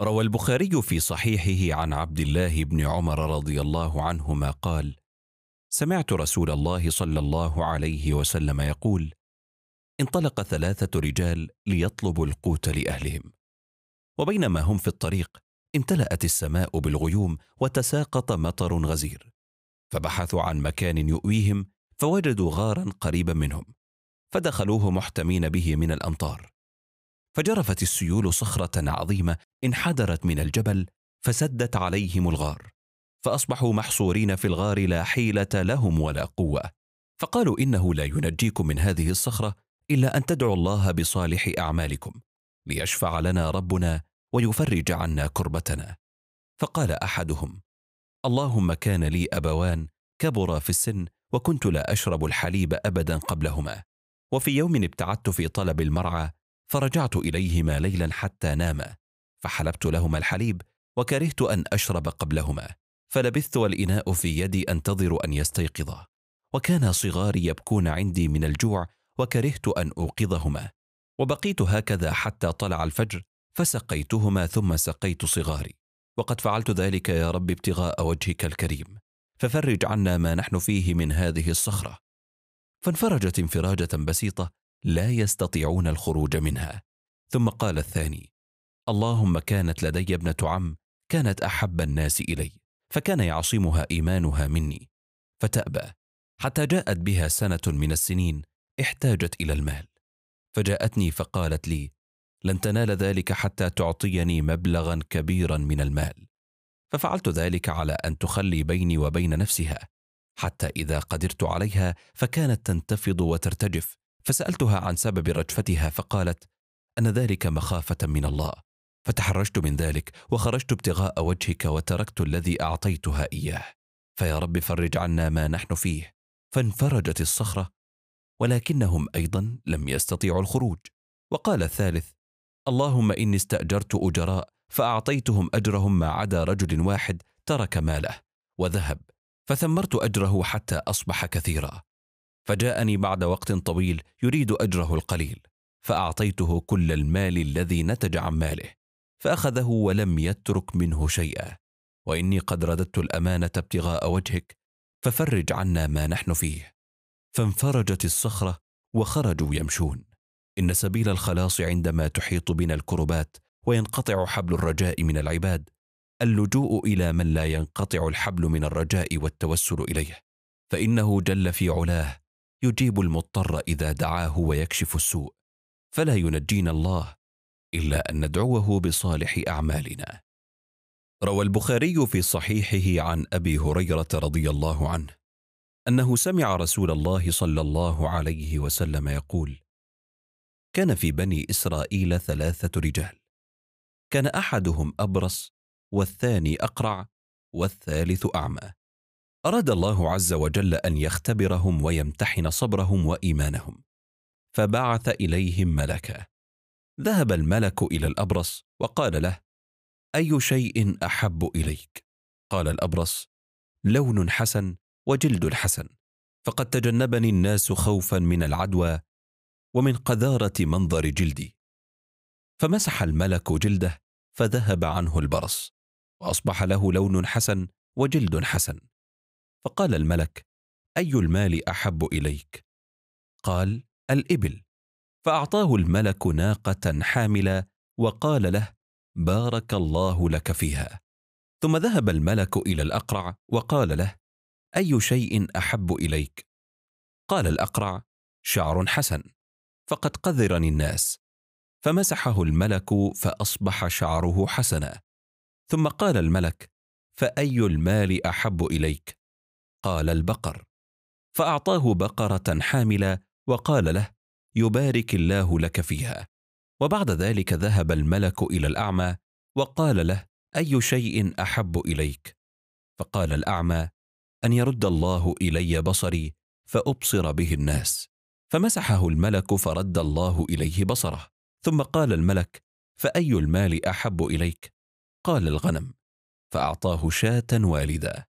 روى البخاري في صحيحه عن عبد الله بن عمر رضي الله عنهما قال سمعت رسول الله صلى الله عليه وسلم يقول انطلق ثلاثة رجال ليطلبوا القوت لأهلهم وبينما هم في الطريق امتلأت السماء بالغيوم وتساقط مطر غزير فبحثوا عن مكان يؤويهم فوجدوا غارا قريبا منهم فدخلوه محتمين به من الأمطار فجرفت السيول صخرة عظيمة انحدرت من الجبل فسدت عليهم الغار فأصبحوا محصورين في الغار لا حيلة لهم ولا قوة. فقالوا إنه لا ينجيكم من هذه الصخرة إلا أن تدعوا الله بصالح أعمالكم ليشفع لنا ربنا ويفرج عنا كربتنا. فقال أحدهم اللهم كان لي أبوان كبرا في السن وكنت لا أشرب الحليب أبدا قبلهما وفي يوم ابتعدت في طلب المرعى فرجعت إليهما ليلا حتى ناما فحلبت لهما الحليب وكرهت أن أشرب قبلهما فلبثت والإناء في يدي أنتظر أن يستيقظا. وكان صغاري يبكون عندي من الجوع وكرهت أن أوقظهما. وبقيت هكذا حتى طلع الفجر فسقيتهما ثم سقيت صغاري. وقد فعلت ذلك يا رب ابتغاء وجهك الكريم. ففرج عنا ما نحن فيه من هذه الصخرة. فانفرجت انفراجة بسيطة لا يستطيعون الخروج منها. ثم قال الثاني اللهم كانت لدي ابنة عم كانت أحب الناس إلي فكان يعصمها إيمانها مني. فتأبى حتى جاءت بها سنة من السنين احتاجت إلى المال. فجاءتني فقالت لي لن تنال ذلك حتى تعطيني مبلغا كبيرا من المال. ففعلت ذلك على أن تخلي بيني وبين نفسها حتى إذا قدرت عليها فكانت تنتفض وترتجف فسألتها عن سبب رجفتها فقالت أن ذلك مخافة من الله. فتحرجت من ذلك وخرجت ابتغاء وجهك وتركت الذي أعطيتها إياه. فيا رب فرج عنا ما نحن فيه. فانفرجت الصخرة ولكنهم أيضا لم يستطيعوا الخروج. وقال الثالث اللهم إني استأجرت أجراء فأعطيتهم أجرهم ما عدا رجل واحد ترك ماله وذهب. فثمرت أجره حتى أصبح كثيرا. فجاءني بعد وقت طويل يريد أجره القليل فأعطيته كل المال الذي نتج عن ماله فأخذه ولم يترك منه شيئا وإني قد رددت الأمانة ابتغاء وجهك ففرج عنا ما نحن فيه. فانفرجت الصخرة وخرجوا يمشون. إن سبيل الخلاص عندما تحيط بنا الكربات وينقطع حبل الرجاء من العباد اللجوء إلى من لا ينقطع الحبل من الرجاء والتوسل إليه فإنه جل في علاه يجيب المضطر إذا دعاه ويكشف السوء فلا ينجينا الله إلا أن ندعوه بصالح أعمالنا. روى البخاري في صحيحه عن أبي هريرة رضي الله عنه أنه سمع رسول الله صلى الله عليه وسلم يقول كان في بني إسرائيل ثلاثة رجال كان أحدهم أبرص والثاني أقرع والثالث أعمى أراد الله عز وجل أن يختبرهم ويمتحن صبرهم وإيمانهم فبعث إليهم ملكا ذهب الملك إلى الأبرص وقال له أي شيء أحب إليك؟ قال الأبرص لون حسن وجلد حسن فقد تجنبني الناس خوفا من العدوى ومن قذارة منظر جلدي. فمسح الملك جلده فذهب عنه البرص وأصبح له لون حسن وجلد حسن. فقال الملك أي المال أحب إليك؟ قال الإبل. فأعطاه الملك ناقة حاملة وقال له بارك الله لك فيها. ثم ذهب الملك إلى الأقرع وقال له أي شيء أحب إليك؟ قال الأقرع شعر حسن. فقد قذرني الناس. فمسحه الملك فأصبح شعره حسنا. ثم قال الملك فأي المال أحب إليك؟ قال البقر. فأعطاه بقرة حاملة وقال له يبارك الله لك فيها. وبعد ذلك ذهب الملك إلى الأعمى وقال له أي شيء أحب إليك؟ فقال الأعمى أن يرد الله إلي بصري فأبصر به الناس. فمسحه الملك فرد الله إليه بصره. ثم قال الملك فأي المال أحب إليك؟ قال الغنم فأعطاه شاة والدا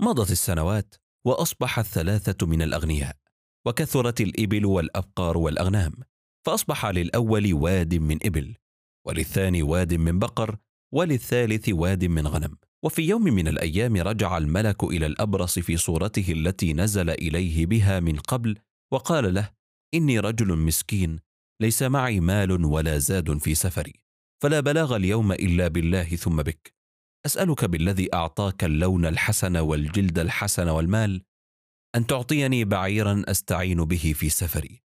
مضت السنوات واصبح الثلاثه من الأغنياء وكثرت الإبل والأبقار والأغنام فأصبح للأول واد من إبل وللثاني واد من بقر وللثالث واد من غنم وفي يوم من الأيام رجع الملك إلى الأبرص في صورته التي نزل إليه بها من قبل وقال له إني رجل مسكين ليس معي مال ولا زاد في سفري فلا بلاغ اليوم إلا بالله ثم بك أسألك بالذي أعطاك اللون الحسن والجلد الحسن والمال أن تعطيني بعيرا أستعين به في سفري.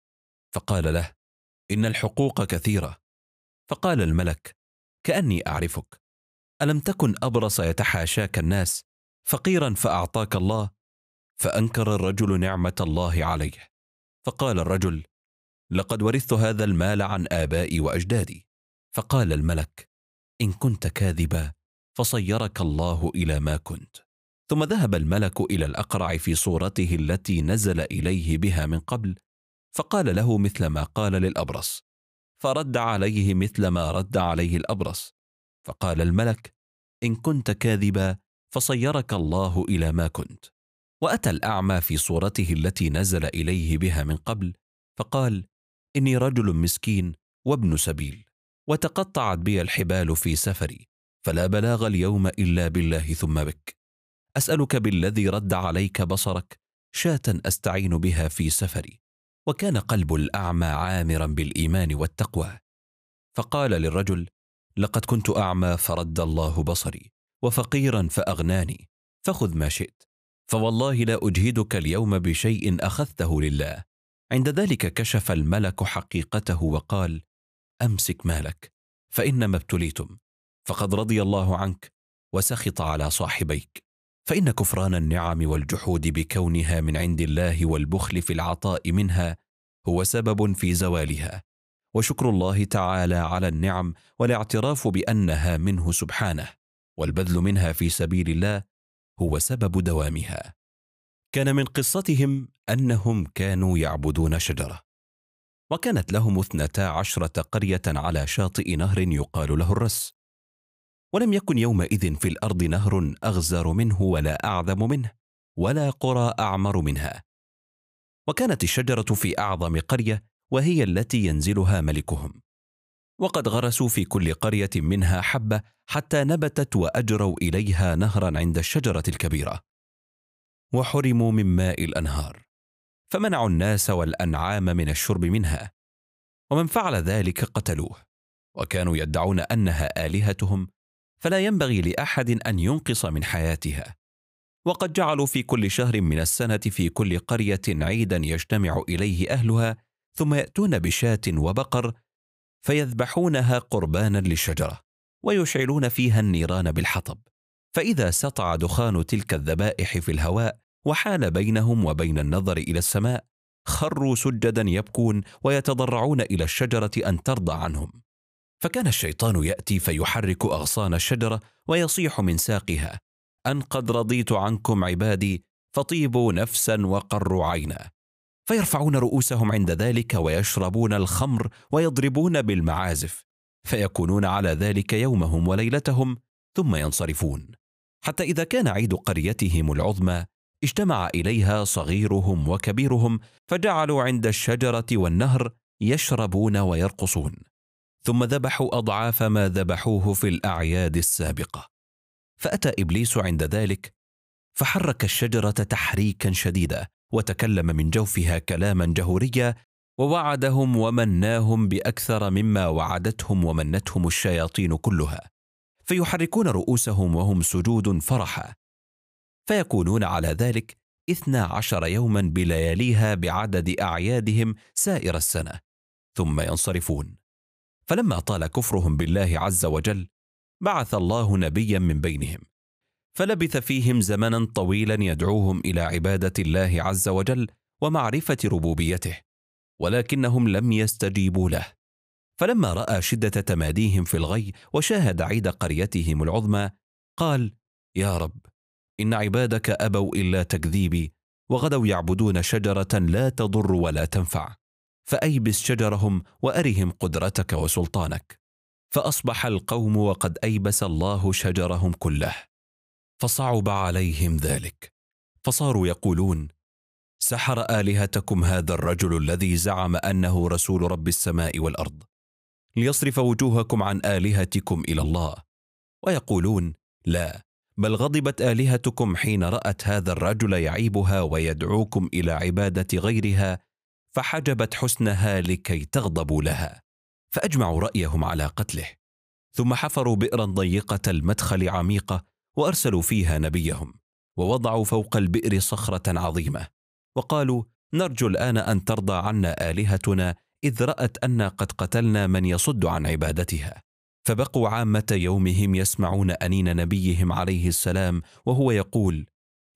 فقال له إن الحقوق كثيرة. فقال الملك كأني أعرفك. ألم تكن أبرص يتحاشاك الناس فقيرا فأعطاك الله فأنكر الرجل نعمة الله عليه. فقال الرجل لقد ورثت هذا المال عن آبائي وأجدادي. فقال الملك إن كنت كاذبا فصيرك الله إلى ما كنت. ثم ذهب الملك إلى الأقرع في صورته التي نزل إليه بها من قبل فقال له مثل ما قال للأبرص. فرد عليه مثل ما رد عليه الأبرص. فقال الملك إن كنت كاذبا فصيرك الله إلى ما كنت. وأتى الأعمى في صورته التي نزل إليه بها من قبل فقال إني رجل مسكين وابن سبيل وتقطعت بي الحبال في سفري. فلا بلاغ اليوم إلا بالله ثم بك. أسألك بالذي رد عليك بصرك شاة أستعين بها في سفري. وكان قلب الأعمى عامرا بالإيمان والتقوى. فقال للرجل لقد كنت أعمى فرد الله بصري وفقيرا فأغناني فخذ ما شئت. فوالله لا أجهدك اليوم بشيء أخذته لله. عند ذلك كشف الملك حقيقته وقال أمسك مالك فإنما ابتليتم. فقد رضي الله عنك وسخط على صاحبيك. فإن كفران النعم والجحود بكونها من عند الله والبخل في العطاء منها هو سبب في زوالها. وشكر الله تعالى على النعم والاعتراف بأنها منه سبحانه والبذل منها في سبيل الله هو سبب دوامها. كان من قصتهم أنهم كانوا يعبدون شجرة. وكانت لهم اثنتا عشرة قرية على شاطئ نهر يقال له الرس. ولم يكن يومئذ في الأرض نهر أغزر منه ولا أعظم منه ولا قرى أعمر منها. وكانت الشجرة في أعظم قرية وهي التي ينزلها ملكهم. وقد غرسوا في كل قرية منها حبة حتى نبتت وأجروا إليها نهرا عند الشجرة الكبيرة. وحرموا من ماء الأنهار. فمنعوا الناس والأنعام من الشرب منها. ومن فعل ذلك قتلوه. وكانوا يدعون أنها آلهتهم فلا ينبغي لأحد أن ينقص من حياتها. وقد جعلوا في كل شهر من السنة في كل قرية عيدا يجتمع إليه أهلها ثم يأتون بشاة وبقر فيذبحونها قربانا للشجرة ويشعلون فيها النيران بالحطب. فإذا سطع دخان تلك الذبائح في الهواء وحال بينهم وبين النظر إلى السماء خروا سجدا يبكون ويتضرعون إلى الشجرة أن ترضى عنهم. فكان الشيطان يأتي فيحرك أغصان الشجرة ويصيح من ساقها. أن قد رضيت عنكم عبادي فطيبوا نفسا وقروا عينا. فيرفعون رؤوسهم عند ذلك ويشربون الخمر ويضربون بالمعازف. فيكونون على ذلك يومهم وليلتهم ثم ينصرفون. حتى إذا كان عيد قريتهم العظمى اجتمع إليها صغيرهم وكبيرهم فجعلوا عند الشجرة والنهر يشربون ويرقصون. ثم ذبحوا أضعاف ما ذبحوه في الأعياد السابقة. فأتى إبليس عند ذلك فحرك الشجرة تحريكا شديدا وتكلم من جوفها كلاما جهوريا ووعدهم ومناهم بأكثر مما وعدتهم ومنتهم الشياطين كلها. فيحركون رؤوسهم وهم سجود فرحا. فيكونون على ذلك اثنا عشر يوما بلياليها بعدد أعيادهم سائر السنة. ثم ينصرفون. فلما طال كفرهم بالله عز وجل بعث الله نبيا من بينهم. فلبث فيهم زمنا طويلا يدعوهم إلى عبادة الله عز وجل ومعرفة ربوبيته ولكنهم لم يستجيبوا له. فلما رأى شدة تماديهم في الغي وشاهد عيد قريتهم العظمى قال يا رب إن عبادك أبوا إلا تكذيبي وغدوا يعبدون شجرة لا تضر ولا تنفع. فأيبس شجرهم وأرهم قدرتك وسلطانك. فأصبح القوم وقد أيبس الله شجرهم كله. فصعب عليهم ذلك. فصاروا يقولون سحر آلهتكم هذا الرجل الذي زعم أنه رسول رب السماء والأرض. ليصرف وجوهكم عن آلهتكم إلى الله. ويقولون لا بل غضبت آلهتكم حين رأت هذا الرجل يعيبها ويدعوكم إلى عبادة غيرها فحجبت حسنها لكي تغضبوا لها فأجمعوا رأيهم على قتله. ثم حفروا بئرا ضيقة المدخل عميقة وأرسلوا فيها نبيهم ووضعوا فوق البئر صخرة عظيمة وقالوا نرجو الآن أن ترضى عنا آلهتنا إذ رأت أنا قد قتلنا من يصد عن عبادتها. فبقوا عامة يومهم يسمعون أنين نبيهم عليه السلام وهو يقول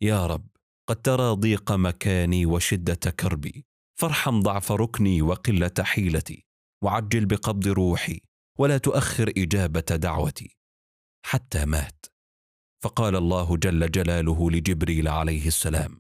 يا رب قد ترى ضيق مكاني وشدة كربي. فارحم ضعف ركني وقلة حيلتي وعجل بقبض روحي ولا تؤخر إجابة دعوتي. حتى مات. فقال الله جل جلاله لجبريل عليه السلام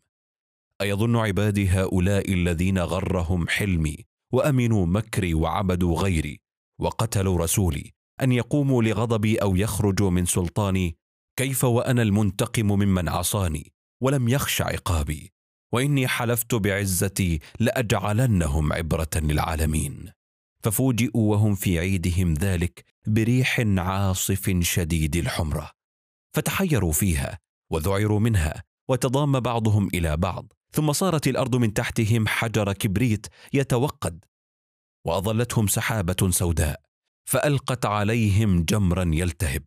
أيظن عبادي هؤلاء الذين غرهم حلمي وأمنوا مكري وعبدوا غيري وقتلوا رسولي أن يقوموا لغضبي أو يخرجوا من سلطاني كيف وأنا المنتقم ممن عصاني ولم يخش عقابي؟ وإني حلفت بعزتي لأجعلنهم عبرة للعالمين. ففوجئوا وهم في عيدهم ذلك بريح عاصف شديد الحمرة. فتحيروا فيها وذعروا منها وتضام بعضهم إلى بعض ثم صارت الأرض من تحتهم حجر كبريت يتوقد. وأظلتهم سحابة سوداء فألقت عليهم جمرا يلتهب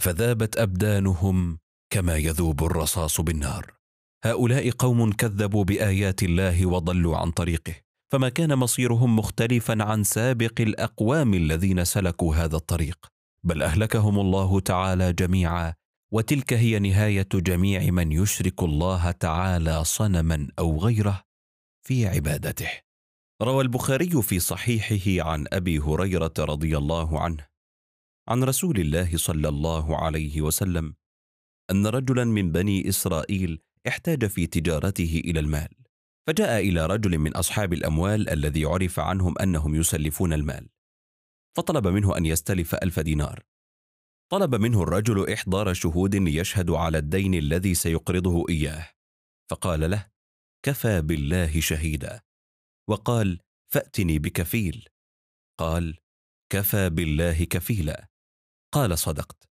فذابت أبدانهم كما يذوب الرصاص بالنار. هؤلاء قوم كذبوا بآيات الله وضلوا عن طريقه. فما كان مصيرهم مختلفا عن سابق الأقوام الذين سلكوا هذا الطريق. بل أهلكهم الله تعالى جميعا وتلك هي نهاية جميع من يشرك الله تعالى صنما أو غيره في عبادته. روى البخاري في صحيحه عن أبي هريرة رضي الله عنه عن رسول الله صلى الله عليه وسلم أن رجلا من بني إسرائيل احتاج في تجارته إلى المال فجاء إلى رجل من أصحاب الأموال الذي عرف عنهم أنهم يسلفون المال فطلب منه أن يستلف ألف دينار. طلب منه الرجل إحضار شهود ليشهدوا على الدين الذي سيقرضه إياه فقال له كفى بالله شهيدا. وقال فأتني بكفيل. قال كفى بالله كفيلا. قال صدقت.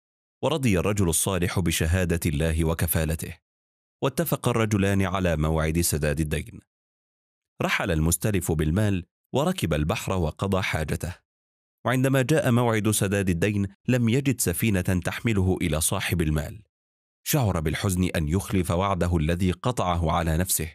ورضي الرجل الصالح بشهادة الله وكفالته. واتفق الرجلان على موعد سداد الدين. رحل المستلف بالمال وركب البحر وقضى حاجته. وعندما جاء موعد سداد الدين لم يجد سفينة تحمله إلى صاحب المال. شعر بالحزن أن يخلف وعده الذي قطعه على نفسه.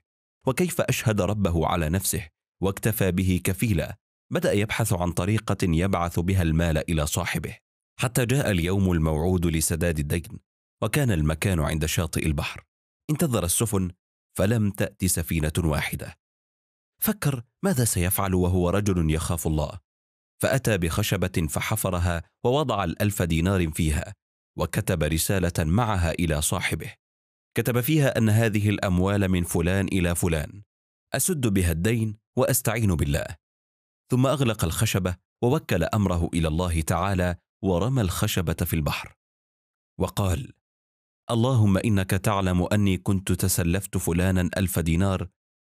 وكيف أشهد ربه على نفسه؟ واكتفى به كفيلا. بدأ يبحث عن طريقة يبعث بها المال إلى صاحبه. حتى جاء اليوم الموعود لسداد الدين. وكان المكان عند شاطئ البحر. انتظر السفن فلم تأت سفينة واحدة. فكر ماذا سيفعل وهو رجل يخاف الله. فأتى بخشبة فحفرها ووضع الألف دينار فيها وكتب رسالة معها إلى صاحبه. كتب فيها أن هذه الأموال من فلان إلى فلان. أسد بها الدين وأستعين بالله. ثم أغلق الخشبة ووكل أمره إلى الله تعالى ورمى الخشبة في البحر. وقال اللهم إنك تعلم أني كنت تسلفت فلانا ألف دينار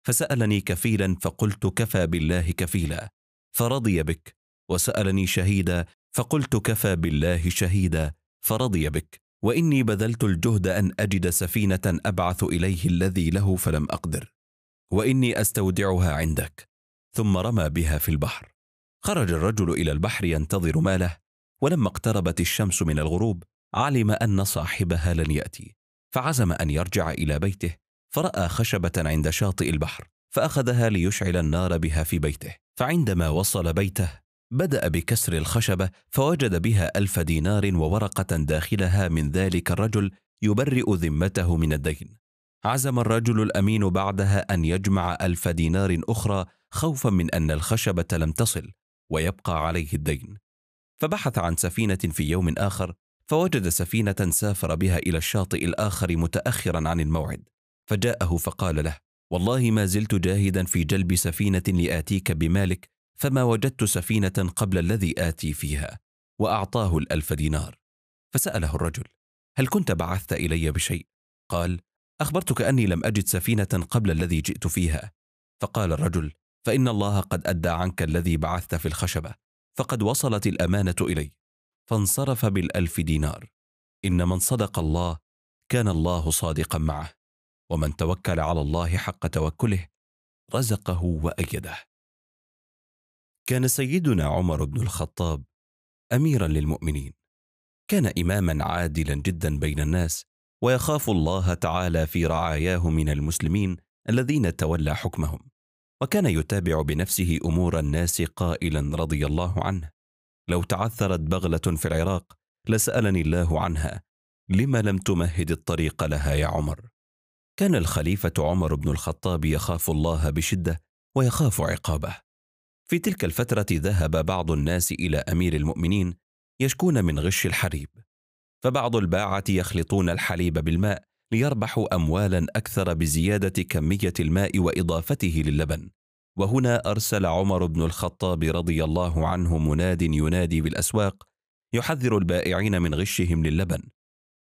فسألني كفيلا فقلت كفى بالله كفيلا فرضي بك وسألني شهيدا فقلت كفى بالله شهيدا فرضي بك وإني بذلت الجهد أن أجد سفينة أبعث إليه الذي له فلم أقدر وإني أستودعها عندك ثم رمى بها في البحر. خرج الرجل إلى البحر ينتظر ماله ولما اقتربت الشمس من الغروب علم أن صاحبها لن يأتي فعزم أن يرجع إلى بيته فرأى خشبة عند شاطئ البحر فأخذها ليشعل النار بها في بيته فعندما وصل بيته بدأ بكسر الخشبة فوجد بها ألف دينار وورقة داخلها من ذلك الرجل يبرئ ذمته من الدين. عزم الرجل الأمين بعدها أن يجمع ألف دينار أخرى خوفا من أن الخشبة لم تصل ويبقى عليه الدين. فبحث عن سفينة في يوم آخر فوجد سفينة سافر بها إلى الشاطئ الآخر متاخرا عن الموعد فجاءه فقال له والله ما زلت جاهدا في جلب سفينة لآتيك بمالك فما وجدت سفينة قبل الذي آتي فيها وأعطاه الألف دينار. فسأله الرجل هل كنت بعثت إلي بشيء؟ قال أخبرتك أني لم أجد سفينة قبل الذي جئت فيها. فقال الرجل فإن الله قد أدى عنك الذي بعثت في الخشبة فقد وصلت الأمانة إلي. فانصرف بالألف دينار. إن من صدق الله كان الله صادقا معه ومن توكل على الله حق توكله رزقه وأيده. كان سيدنا عمر بن الخطاب اميرا للمؤمنين. كان اماما عادلا جدا بين الناس ويخاف الله تعالى في رعاياه من المسلمين الذين تولى حكمهم. وكان يتابع بنفسه أمور الناس قائلا رضي الله عنه. لو تعثرت بغلة في العراق لسألني الله عنها لم لم تمهد الطريق لها يا عمر؟ كان الخليفة عمر بن الخطاب يخاف الله بشدة ويخاف عقابه. في تلك الفترة ذهب بعض الناس إلى أمير المؤمنين يشكون من غش الحليب فبعض الباعة يخلطون الحليب بالماء ليربحوا اموالا أكثر بزيادة كمية الماء وإضافته للبن. وهنا أرسل عمر بن الخطاب رضي الله عنه مناد ينادي بالأسواق يحذر البائعين من غشهم للبن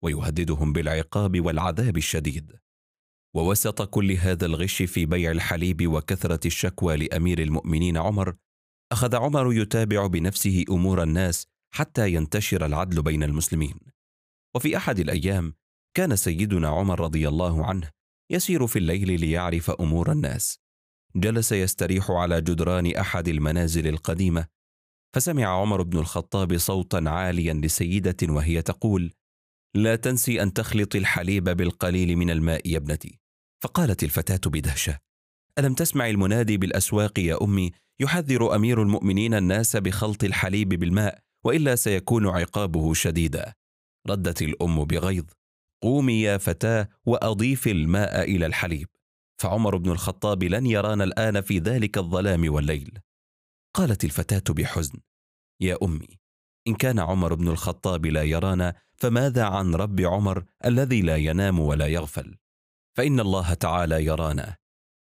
ويهددهم بالعقاب والعذاب الشديد. ووسط كل هذا الغش في بيع الحليب وكثرة الشكوى لأمير المؤمنين عمر أخذ عمر يتابع بنفسه أمور الناس حتى ينتشر العدل بين المسلمين. وفي أحد الأيام كان سيدنا عمر رضي الله عنه يسير في الليل ليعرف أمور الناس. جلس يستريح على جدران أحد المنازل القديمة فسمع عمر بن الخطاب صوتا عاليا لسيدة وهي تقول لا تنسي أن تخلطي الحليب بالقليل من الماء يا ابنتي. فقالت الفتاة بدهشة ألم تسمع المنادي بالأسواق يا أمي يحذر أمير المؤمنين الناس بخلط الحليب بالماء وإلا سيكون عقابه شديدا. ردت الأم بغيظ قومي يا فتاة واضيفي الماء إلى الحليب. فعمر بن الخطاب لن يرانا الآن في ذلك الظلام والليل. قالت الفتاة بحزن يا أمي إن كان عمر بن الخطاب لا يرانا فماذا عن رب عمر الذي لا ينام ولا يغفل؟ فإن الله تعالى يرانا.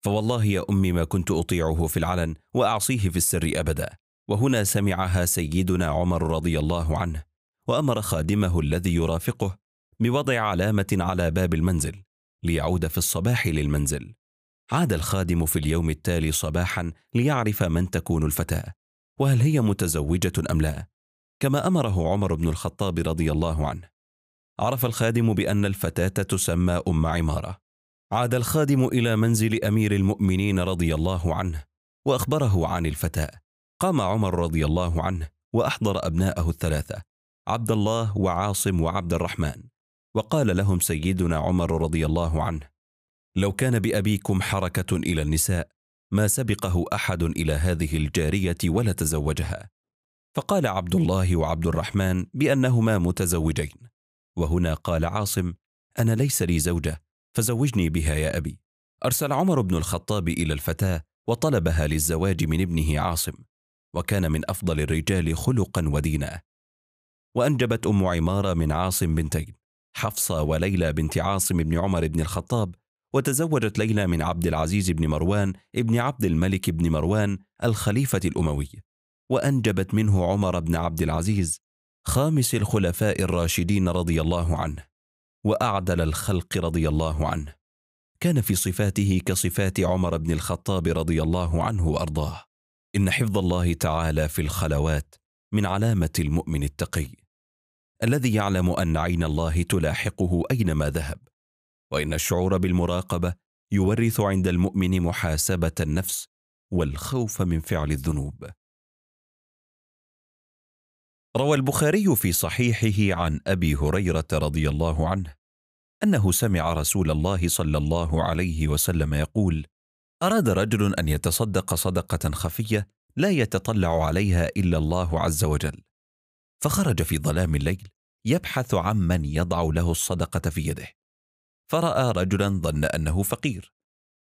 فوالله يا أمي ما كنت أطيعه في العلن وأعصيه في السر أبدا. وهنا سمعها سيدنا عمر رضي الله عنه وأمر خادمه الذي يرافقه بوضع علامة على باب المنزل. ليعود في الصباح للمنزل. عاد الخادم في اليوم التالي صباحا ليعرف من تكون الفتاة وهل هي متزوجة أم لا. كما أمره عمر بن الخطاب رضي الله عنه. عرف الخادم بأن الفتاة تسمى أم عمارة. عاد الخادم إلى منزل أمير المؤمنين رضي الله عنه وأخبره عن الفتاة. قام عمر رضي الله عنه وأحضر أبناءه الثلاثة عبد الله وعاصم وعبد الرحمن. وقال لهم سيدنا عمر رضي الله عنه لو كان بأبيكم حركة إلى النساء ما سبقه أحد إلى هذه الجارية ولا تزوجها. فقال عبد الله وعبد الرحمن بأنهما متزوجين وهنا قال عاصم أنا ليس لي زوجة فزوجني بها يا أبي. أرسل عمر بن الخطاب إلى الفتاة وطلبها للزواج من ابنه عاصم وكان من أفضل الرجال خلقا ودينا. وأنجبت أم عمارة من عاصم بنتين. حفصة وليلى بنت عاصم بن عمر بن الخطاب وتزوجت ليلى من عبد العزيز بن مروان ابن عبد الملك بن مروان الخليفة الأموي. وأنجبت منه عمر بن عبد العزيز خامس الخلفاء الراشدين رضي الله عنه وأعدل الخلق رضي الله عنه. كان في صفاته كصفات عمر بن الخطاب رضي الله عنه وأرضاه. إن حفظ الله تعالى في الخلوات من علامة المؤمن التقي. الذي يعلم أن عين الله تلاحقه أينما ذهب. وإن الشعور بالمراقبة يورث عند المؤمن محاسبة النفس والخوف من فعل الذنوب. روى البخاري في صحيحه عن أبي هريرة رضي الله عنه أنه سمع رسول الله صلى الله عليه وسلم يقول أراد رجل أن يتصدق صدقة خفية لا يتطلع عليها إلا الله عز وجل. فخرج في ظلام الليل يبحث عمن يضع له الصدقة في يده. فرأى رجلا ظن أنه فقير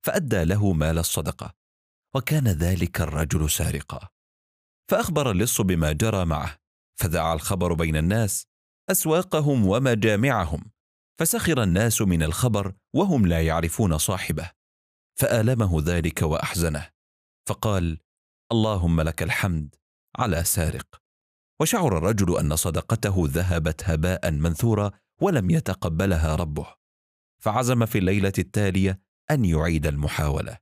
فأدى له مال الصدقة وكان ذلك الرجل سارقا. فأخبر اللص بما جرى معه فذاع الخبر بين الناس أسواقهم ومجامعهم فسخر الناس من الخبر وهم لا يعرفون صاحبه فآلمه ذلك وأحزنه فقال اللهم لك الحمد على سارق. وشعر الرجل أن صدقته ذهبت هباء منثورا ولم يتقبلها ربه. فعزم في الليلة التالية أن يعيد المحاولة.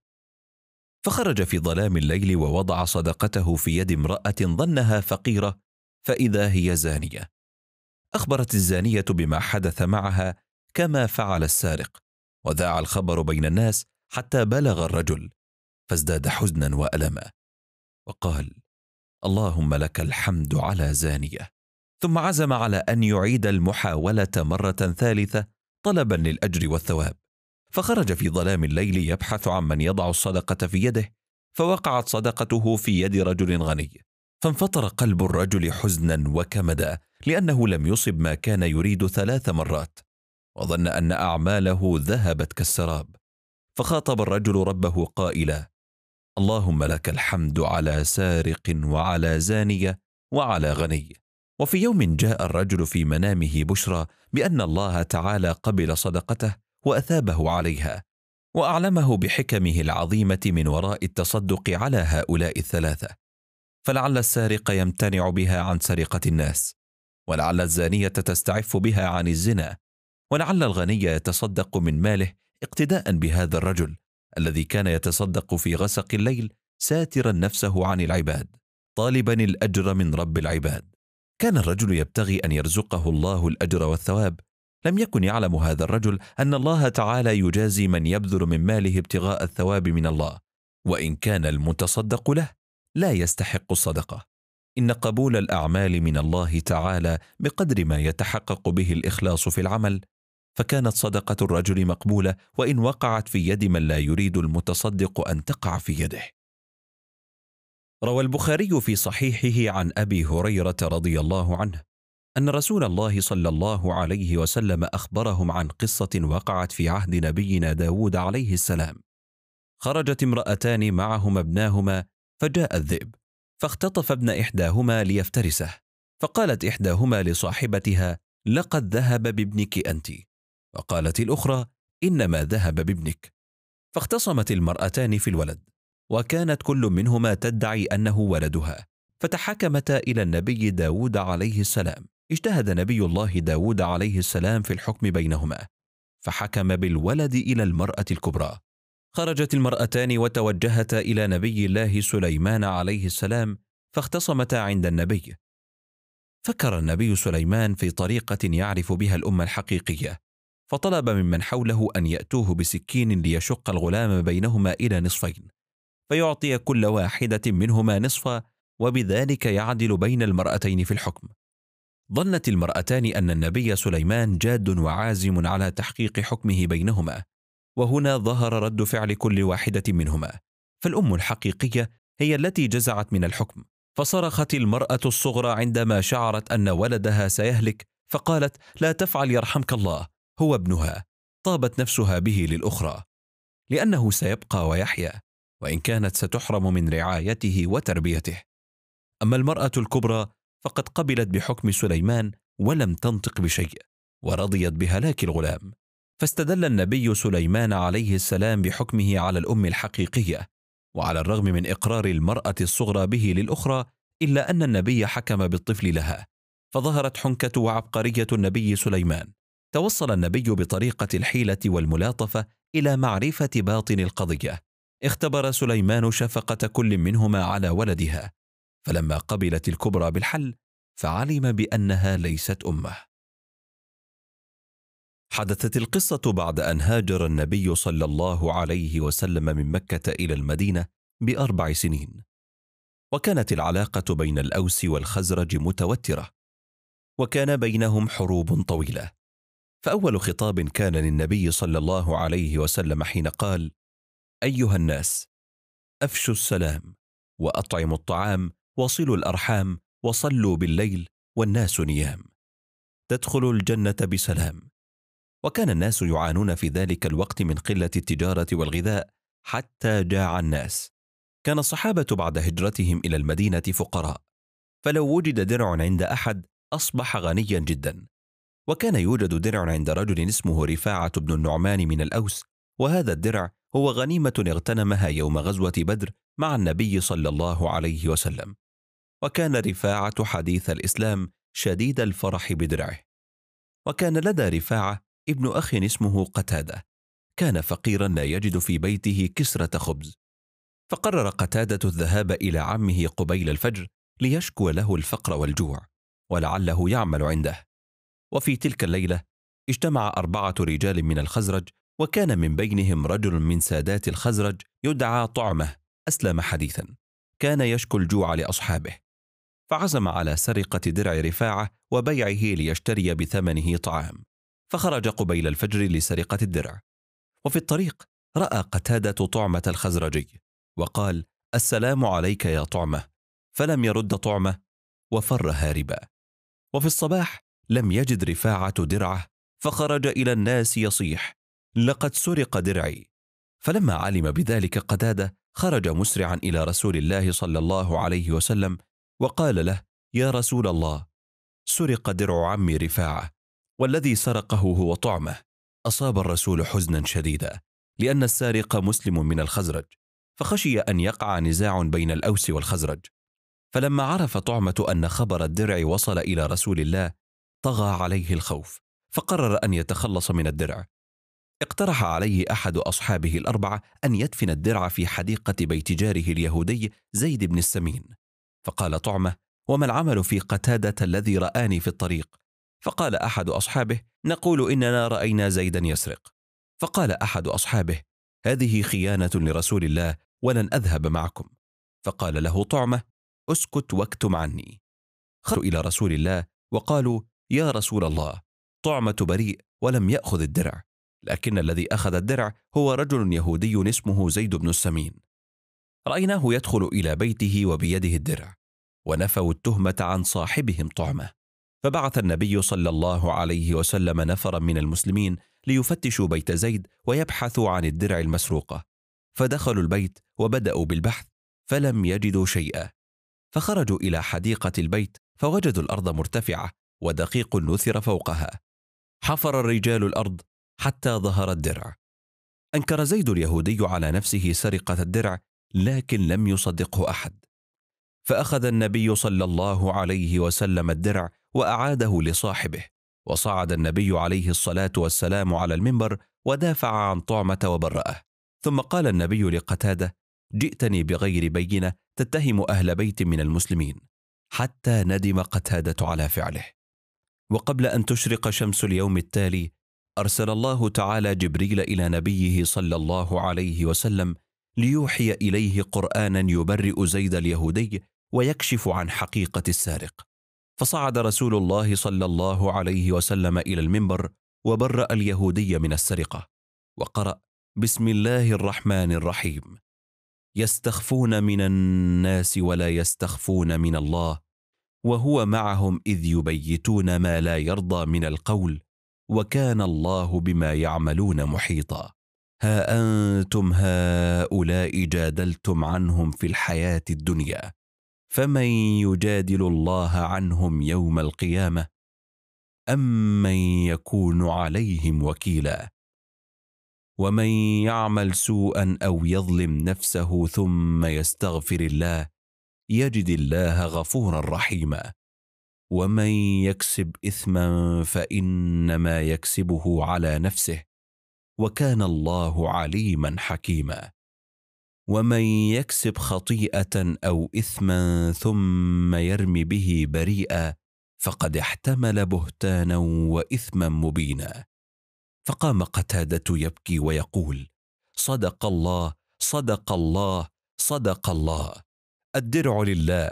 فخرج في ظلام الليل ووضع صدقته في يد امرأة ظنها فقيرة فإذا هي زانية. أخبرت الزانية بما حدث معها كما فعل السارق وذاع الخبر بين الناس حتى بلغ الرجل فازداد حزنا وألما. وقال اللهم لك الحمد على زانية. ثم عزم على أن يعيد المحاولة مرة ثالثة طلبا للأجر والثواب. فخرج في ظلام الليل يبحث عن من يضع الصدقة في يده فوقعت صدقته في يد رجل غني. فانفطر قلب الرجل حزنا وكمدا لأنه لم يصب ما كان يريد ثلاث مرات. وظن أن أعماله ذهبت كالسراب. فخاطب الرجل ربه قائلا اللهم لك الحمد على سارق وعلى زانيه وعلى غني. وفي يوم جاء الرجل في منامه بشرى بأن الله تعالى قبل صدقته وأثابه عليها وأعلمه بحكمه العظيمة من وراء التصدق على هؤلاء الثلاثة. فلعل السارق يمتنع بها عن سرقة الناس ولعل الزانية تستعف بها عن الزنا ولعل الغني يتصدق من ماله اقتداء بهذا الرجل. الذي كان يتصدق في غسق الليل ساترا نفسه عن العباد طالبا الأجر من رب العباد. كان الرجل يبتغي أن يرزقه الله الأجر والثواب. لم يكن يعلم هذا الرجل أن الله تعالى يجازي من يبذل من ماله ابتغاء الثواب من الله وإن كان المتصدق له لا يستحق الصدقة. إن قبول الأعمال من الله تعالى بقدر ما يتحقق به الإخلاص في العمل فكانت صدقة الرجل مقبولة وإن وقعت في يد من لا يريد المتصدق أن تقع في يده. روى البخاري في صحيحه عن أبي هريرة رضي الله عنه أن رسول الله صلى الله عليه وسلم أخبرهم عن قصة وقعت في عهد نبينا داود عليه السلام. خرجت امرأتان معهما ابناهما فجاء الذئب فاختطف ابن إحداهما ليفترسه فقالت إحداهما لصاحبتها لقد ذهب بابنك أنت. وقالت الأخرى إنما ذهب بابنك. فاختصمت المرأتان في الولد وكانت كل منهما تدعي أنه ولدها. فتحكمتا إلى النبي داود عليه السلام. اجتهد نبي الله داود عليه السلام في الحكم بينهما. فحكم بالولد إلى المرأة الكبرى. خرجت المرأتان وتوجهتا إلى نبي الله سليمان عليه السلام فاختصمتا عند النبي. فكر النبي سليمان في طريقة يعرف بها الأمة الحقيقية. فطلب ممن حوله أن يأتوه بسكين ليشق الغلام بينهما إلى نصفين فيعطي كل واحدة منهما نصفا وبذلك يعدل بين المرأتين في الحكم. ظنت المرأتان أن النبي سليمان جاد وعازم على تحقيق حكمه بينهما وهنا ظهر رد فعل كل واحدة منهما. فالأم الحقيقية هي التي جزعت من الحكم فصرخت المرأة الصغرى عندما شعرت أن ولدها سيهلك فقالت لا تفعل يرحمك الله هو ابنها طابت نفسها به للأخرى لأنه سيبقى ويحيا وإن كانت ستحرم من رعايته وتربيته. أما المرأة الكبرى فقد قبلت بحكم سليمان ولم تنطق بشيء ورضيت بهلاك الغلام. فاستدل النبي سليمان عليه السلام بحكمه على الأم الحقيقية وعلى الرغم من إقرار المرأة الصغرى به للأخرى إلا أن النبي حكم بالطفل لها فظهرت حنكة وعبقرية النبي سليمان. توصل النبي بطريقة الحيلة والملاطفة إلى معرفة باطن القضية. اختبر سليمان شفقة كل منهما على ولدها. فلما قبلت الكبرى بالحل فعلم بأنها ليست أمه. حدثت القصة بعد أن هاجر النبي صلى الله عليه وسلم من مكة إلى المدينة بأربع سنين. وكانت العلاقة بين الأوس والخزرج متوترة. وكان بينهم حروب طويلة. فأول خطاب كان للنبي صلى الله عليه وسلم حين قال أيها الناس أفشوا السلام وأطعموا الطعام وصلوا الأرحام وصلوا بالليل والناس نيام. تدخلوا الجنة بسلام. وكان الناس يعانون في ذلك الوقت من قلة التجارة والغذاء حتى جاع الناس. كان الصحابة بعد هجرتهم إلى المدينة فقراء. فلو وجد درع عند أحد أصبح غنيا جدا. وكان يوجد درع عند رجل اسمه رفاعة بن النعمان من الأوس وهذا الدرع هو غنيمة اغتنمها يوم غزوة بدر مع النبي صلى الله عليه وسلم. وكان رفاعة حديث الإسلام شديد الفرح بدرعه. وكان لدى رفاعة ابن أخ اسمه قتادة. كان فقيرا لا يجد في بيته كسرة خبز. فقرر قتادة الذهاب إلى عمه قبيل الفجر ليشكو له الفقر والجوع ولعله يعمل عنده. وفي تلك الليلة اجتمع أربعة رجال من الخزرج وكان من بينهم رجل من سادات الخزرج يدعى طعمة أسلم حديثا. كان يشكو الجوع لأصحابه. فعزم على سرقة درع رفاعة وبيعه ليشتري بثمنه طعام. فخرج قبيل الفجر لسرقة الدرع. وفي الطريق رأى قتادة طعمة الخزرجي وقال السلام عليك يا طعمة. فلم يرد طعمة وفر هاربا وفي الصباح لم يجد رفاعة درعه فخرج إلى الناس يصيح لقد سرق درعي. فلما علم بذلك قتادة خرج مسرعا إلى رسول الله صلى الله عليه وسلم وقال له يا رسول الله سرق درع عمي رفاعة والذي سرقه هو طعمه. أصاب الرسول حزنا شديدا لأن السارق مسلم من الخزرج فخشي أن يقع نزاع بين الأوس والخزرج. فلما عرف طعمة أن خبر الدرع وصل إلى رسول الله طغى عليه الخوف فقرر أن يتخلص من الدرع. اقترح عليه أحد أصحابه الأربعة أن يدفن الدرع في حديقة بيت جاره اليهودي زيد بن السمين. فقال طعمة وما العمل في قتادة الذي رآني في الطريق؟ فقال أحد أصحابه نقول إننا رأينا زيدا يسرق. فقال أحد أصحابه هذه خيانة لرسول الله ولن أذهب معكم. فقال له طعمة اسكت واكتم عني. خرجوا إلى رسول الله وقالوا يا رسول الله طعمة بريء ولم يأخذ الدرع لكن الذي أخذ الدرع هو رجل يهودي اسمه زيد بن السمين. رأيناه يدخل إلى بيته وبيده الدرع ونفوا التهمة عن صاحبهم طعمة فبعث النبي صلى الله عليه وسلم نفرا من المسلمين ليفتشوا بيت زيد ويبحثوا عن الدرع المسروقة. فدخلوا البيت وبدأوا بالبحث فلم يجدوا شيئا. فخرجوا إلى حديقة البيت فوجدوا الأرض مرتفعة ودقيق نثر فوقها. حفر الرجال الأرض حتى ظهر الدرع. أنكر زيد اليهودي على نفسه سرقة الدرع لكن لم يصدقه أحد. فأخذ النبي صلى الله عليه وسلم الدرع وأعاده لصاحبه وصعد النبي عليه الصلاة والسلام على المنبر ودافع عن طعمة وبرأه. ثم قال النبي لقتادة جئتني بغير بينة تتهم أهل بيت من المسلمين. حتى ندم قتادة على فعله. وقبل أن تشرق شمس اليوم التالي أرسل الله تعالى جبريل إلى نبيه صلى الله عليه وسلم ليوحي إليه قرآنا يبرئ زيد اليهودي ويكشف عن حقيقة السارق. فصعد رسول الله صلى الله عليه وسلم إلى المنبر وبرأ اليهودي من السرقة وقرأ بسم الله الرحمن الرحيم. يستخفون من الناس ولا يستخفون من الله وهو معهم إذ يبيتون ما لا يرضى من القول وكان الله بما يعملون محيطا. ها أنتم هؤلاء جادلتم عنهم في الحياة الدنيا فمن يجادل الله عنهم يوم القيامة؟ أم من يكون عليهم وكيلا؟ ومن يعمل سوءا أو يظلم نفسه ثم يستغفر الله يجد الله غفورا رحيما. ومن يكسب إثما فإنما يكسبه على نفسه وكان الله عليما حكيما. ومن يكسب خطيئة أو إثما ثم يرم به بريئا فقد احتمل بهتانا وإثما مبينا. فقام قتادة يبكي ويقول صدق الله صدق الله صدق الله. الدرع لله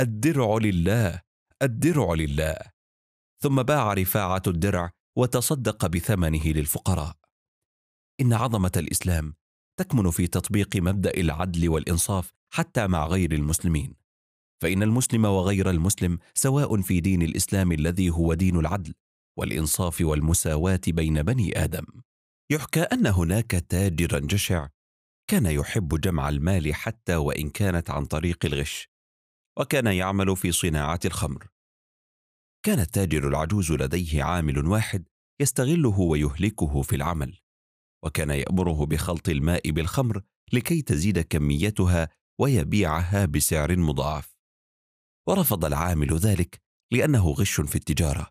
الدرع لله الدرع لله. ثم باع رفاعة الدرع وتصدق بثمنه للفقراء. إن عظمة الإسلام تكمن في تطبيق مبدأ العدل والإنصاف حتى مع غير المسلمين. فإن المسلم وغير المسلم سواء في دين الإسلام الذي هو دين العدل والإنصاف والمساواة بين بني آدم. يحكى أن هناك تاجرا جشع كان يحب جمع المال حتى وإن كانت عن طريق الغش وكان يعمل في صناعة الخمر. كان التاجر العجوز لديه عامل واحد يستغله ويهلكه في العمل وكان يأمره بخلط الماء بالخمر لكي تزيد كميتها ويبيعها بسعر مضاعف. ورفض العامل ذلك لأنه غش في التجارة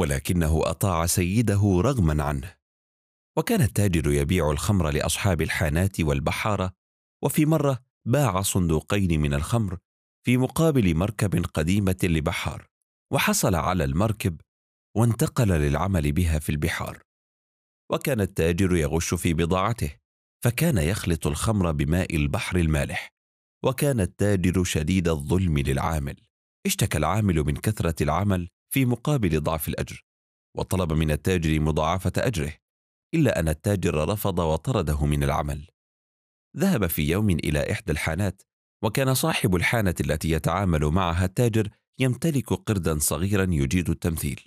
ولكنه أطاع سيده رغما عنه. وكان التاجر يبيع الخمر لأصحاب الحانات والبحارة وفي مرة باع صندوقين من الخمر في مقابل مركب قديمة لبحار وحصل على المركب وانتقل للعمل بها في البحار. وكان التاجر يغش في بضاعته فكان يخلط الخمر بماء البحر المالح وكان التاجر شديد الظلم للعامل. اشتكى العامل من كثرة العمل في مقابل ضعف الأجر وطلب من التاجر مضاعفة أجره. إلا أن التاجر رفض وطرده من العمل. ذهب في يوم إلى إحدى الحانات وكان صاحب الحانة التي يتعامل معها التاجر يمتلك قردا صغيرا يجيد التمثيل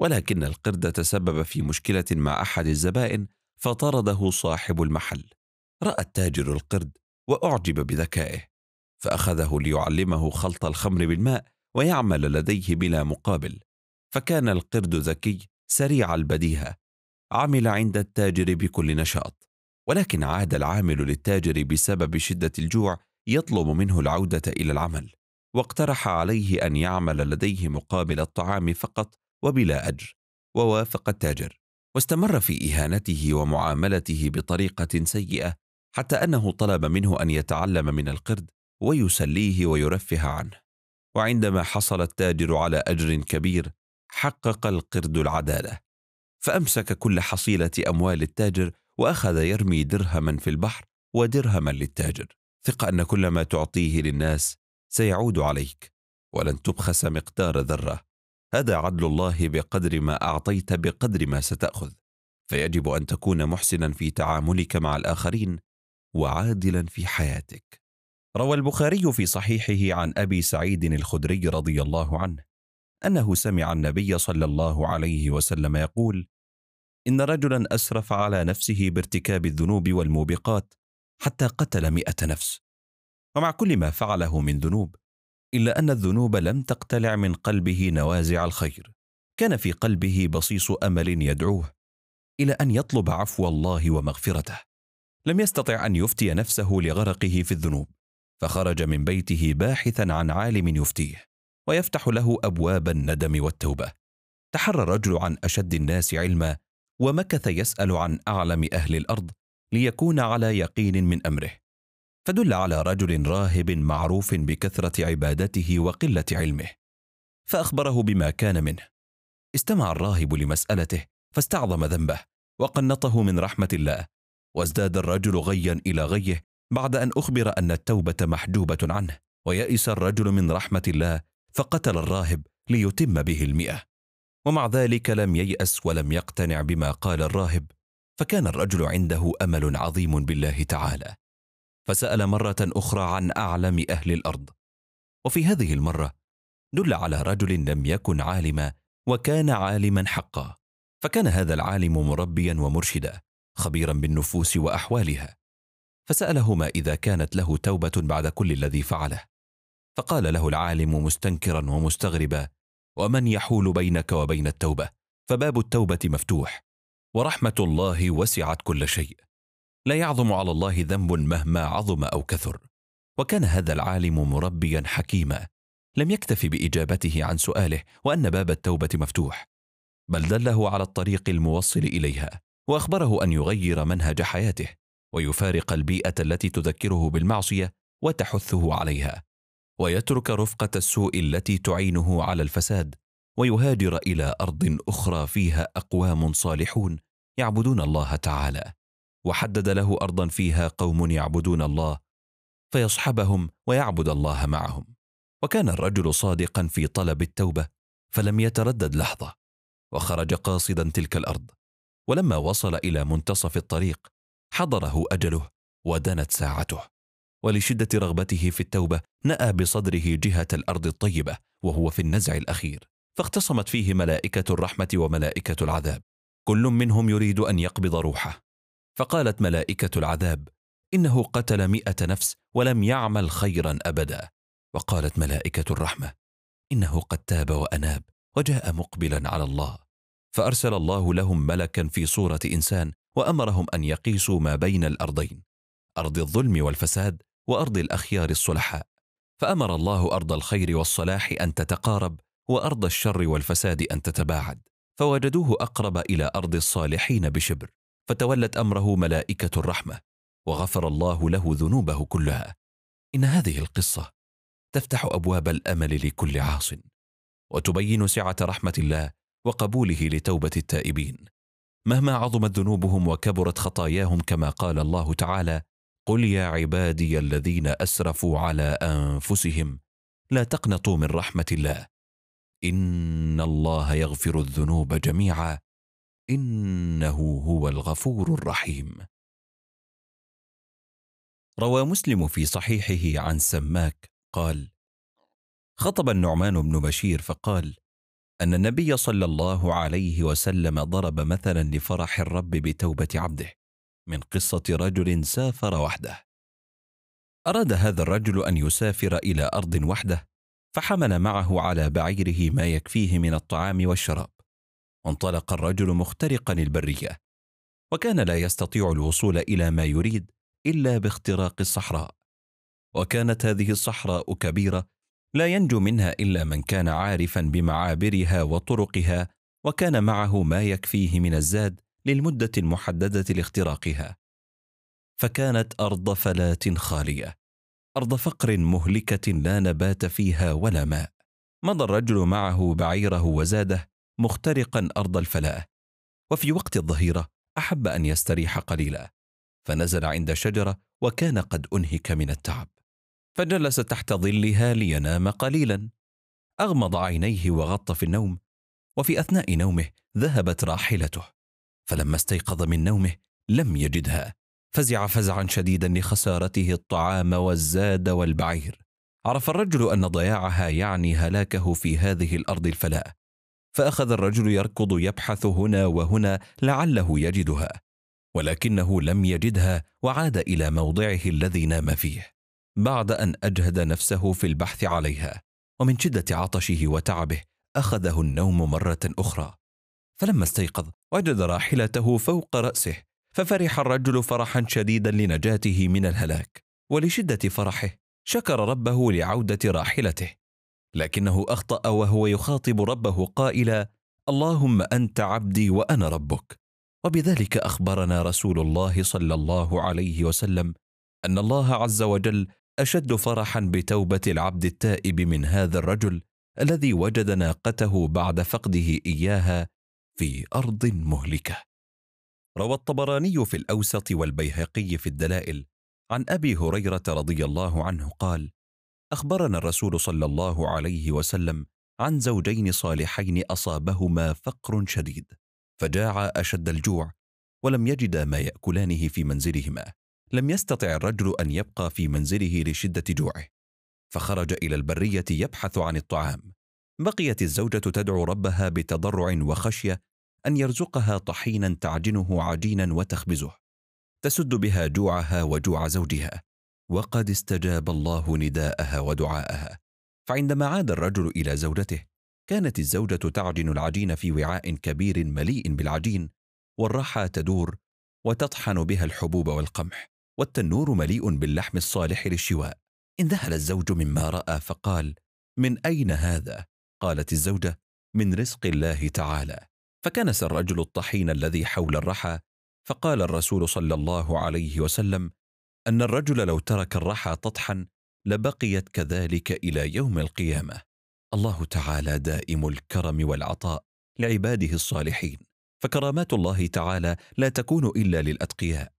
ولكن القرد تسبب في مشكلة مع أحد الزبائن فطرده صاحب المحل. رأى التاجر القرد وأعجب بذكائه فأخذه ليعلمه خلط الخمر بالماء ويعمل لديه بلا مقابل فكان القرد ذكي سريع البديهة عمل عند التاجر بكل نشاط ولكن عاد العامل للتاجر بسبب شدة الجوع يطلب منه العودة إلى العمل واقترح عليه أن يعمل لديه مقابل الطعام فقط وبلا أجر ووافق التاجر واستمر في إهانته ومعاملته بطريقة سيئة حتى أنه طلب منه أن يتعلم من القرد ويسليه ويرفه عنه وعندما حصل التاجر على أجر كبير حقق القرد العدالة. فأمسك كل حصيلة أموال التاجر وأخذ يرمي درهما في البحر ودرهما للتاجر. ثق أن كل ما تعطيه للناس سيعود عليك ولن تبخس مقدار ذرة. هذا عدل الله بقدر ما أعطيت بقدر ما ستأخذ. فيجب أن تكون محسنا في تعاملك مع الآخرين وعادلا في حياتك. روى البخاري في صحيحه عن أبي سعيد الخدري رضي الله عنه أنه سمع النبي صلى الله عليه وسلم يقول إن رجلا أسرف على نفسه بارتكاب الذنوب والموبقات حتى قتل مئة نفس. ومع كل ما فعله من ذنوب إلا أن الذنوب لم تقتلع من قلبه نوازع الخير. كان في قلبه بصيص أمل يدعوه إلى أن يطلب عفو الله ومغفرته. لم يستطع أن يفتي نفسه لغرقه في الذنوب فخرج من بيته باحثا عن عالم يفتيه ويفتح له أبواب الندم والتوبة. تحرى الرجل عن أشد الناس علما ومكث يسأل عن أعلم أهل الأرض ليكون على يقين من أمره. فدل على رجل راهب معروف بكثرة عبادته وقلة علمه. فأخبره بما كان منه. استمع الراهب لمسألته فاستعظم ذنبه وقنطه من رحمة الله وازداد الرجل غيا إلى غيه بعد أن أخبر أن التوبة محجوبة عنه ويئس الرجل من رحمة الله فقتل الراهب ليتم به المئة. ومع ذلك لم ييأس ولم يقتنع بما قال الراهب فكان الرجل عنده أمل عظيم بالله تعالى. فسأل مرة أخرى عن أعلم أهل الأرض. وفي هذه المرة دل على رجل لم يكن عالما وكان عالما حقا فكان هذا العالم مربيا ومرشدا خبيرا بالنفوس وأحوالها. فساله ما إذا كانت له توبة بعد كل الذي فعله. فقال له العالم مستنكرا ومستغربا ومن يحول بينك وبين التوبة فباب التوبة مفتوح. ورحمة الله وسعت كل شيء. لا يعظم على الله ذنب مهما عظم أو كثر. وكان هذا العالم مربيا حكيما. لم يكتف بإجابته عن سؤاله وأن باب التوبة مفتوح. بل دله على الطريق الموصل إليها وأخبره أن يغير منهج حياته ويفارق البيئة التي تذكره بالمعصية وتحثه عليها. ويترك رفقة السوء التي تعينه على الفساد ويهاجر إلى أرض أخرى فيها أقوام صالحون يعبدون الله تعالى. وحدد له أرضا فيها قوم يعبدون الله فيصحبهم ويعبد الله معهم. وكان الرجل صادقا في طلب التوبة فلم يتردد لحظة وخرج قاصدا تلك الأرض. ولما وصل إلى منتصف الطريق حضره أجله ودنت ساعته. ولشدة رغبته في التوبة نأى بصدره جهة الأرض الطيبة وهو في النزع الأخير. فاختصمت فيه ملائكة الرحمة وملائكة العذاب. كل منهم يريد أن يقبض روحه. فقالت ملائكة العذاب إنه قتل مئة نفس ولم يعمل خيرا أبدا. وقالت ملائكة الرحمة إنه قد تاب وأناب وجاء مقبلا على الله. فأرسل الله لهم ملكا في صورة إنسان وأمرهم أن يقيسوا ما بين الأرضين أرض الظلم والفساد وأرض الأخيار الصلحاء. فأمر الله أرض الخير والصلاح أن تتقارب وأرض الشر والفساد أن تتباعد. فوجدوه أقرب إلى أرض الصالحين بشبر. فتولت أمره ملائكة الرحمة وغفر الله له ذنوبه كلها. إن هذه القصة تفتح أبواب الأمل لكل عاص وتبين سعة رحمة الله وقبوله لتوبة التائبين. مهما عظمت ذنوبهم وكبرت خطاياهم كما قال الله تعالى قل يا عبادي الذين اسرفوا على انفسهم لا تقنطوا من رحمه الله ان الله يغفر الذنوب جميعا انه هو الغفور الرحيم. روى مسلم في صحيحه عن سماك قال خطب النعمان بن بشير فقال أن النبي صلى الله عليه وسلم ضرب مثلا لفرح الرب بتوبة عبده. من قصة رجل سافر وحده. أراد هذا الرجل أن يسافر إلى أرض وحده فحمل معه على بعيره ما يكفيه من الطعام والشراب. وانطلق الرجل مخترقا البرية وكان لا يستطيع الوصول إلى ما يريد إلا باختراق الصحراء. وكانت هذه الصحراء كبيرة لا ينجو منها إلا من كان عارفا بمعابرها وطرقها وكان معه ما يكفيه من الزاد للمدة المحددة لاختراقها. فكانت أرض فلات خالية أرض فقر مهلكة لا نبات فيها ولا ماء. مضى الرجل معه بعيره وزاده مخترقا أرض الفلاة. وفي وقت الظهيرة أحب أن يستريح قليلا. فنزل عند شجرة وكان قد أنهك من التعب. فجلس تحت ظلها لينام قليلا. أغمض عينيه وغط في النوم. وفي أثناء نومه ذهبت راحلته. فلما استيقظ من نومه لم يجدها. فزع فزعا شديدا لخسارته الطعام والزاد والبعير. عرف الرجل أن ضياعها يعني هلاكه في هذه الأرض الفلاة فأخذ الرجل يركض يبحث هنا وهنا لعله يجدها. ولكنه لم يجدها وعاد إلى موضعه الذي نام فيه. بعد أن أجهد نفسه في البحث عليها. ومن شدة عطشه وتعبه أخذه النوم مرة أخرى. فلما استيقظ وجد راحلته فوق رأسه ففرح الرجل فرحا شديدا لنجاته من الهلاك. ولشدة فرحه شكر ربه لعودة راحلته. لكنه أخطأ وهو يخاطب ربه قائلا اللهم أنت عبدي وأنا ربك. وبذلك أخبرنا رسول الله صلى الله عليه وسلم أن الله عز وجل أشد فرحا بتوبة العبد التائب من هذا الرجل الذي وجد ناقته بعد فقده إياها في أرض مهلكة. روى الطبراني في الأوسط والبيهقي في الدلائل عن أبي هريرة رضي الله عنه قال أخبرنا الرسول صلى الله عليه وسلم عن زوجين صالحين أصابهما فقر شديد فجاعا أشد الجوع ولم يجدا ما يأكلانه في منزلهما لم يستطع الرجل أن يبقى في منزله لشدة جوعه فخرج إلى البرية يبحث عن الطعام. بقيت الزوجة تدعو ربها بتضرع وخشية أن يرزقها طحينا تعجنه عجينا وتخبزه. تسد بها جوعها وجوع زوجها. وقد استجاب الله نداءها ودعاءها. فعندما عاد الرجل إلى زوجته كانت الزوجة تعجن العجين في وعاء كبير مليء بالعجين والرحى تدور وتطحن بها الحبوب والقمح والتنور مليء باللحم الصالح للشواء. انذهل الزوج مما رأى فقال من أين هذا؟ قالت الزوجة من رزق الله تعالى. فكنس الرجل الطحين الذي حول الرحى فقال الرسول صلى الله عليه وسلم أن الرجل لو ترك الرحى تطحن لبقيت كذلك إلى يوم القيامة. الله تعالى دائم الكرم والعطاء لعباده الصالحين. فكرامات الله تعالى لا تكون إلا للأتقياء.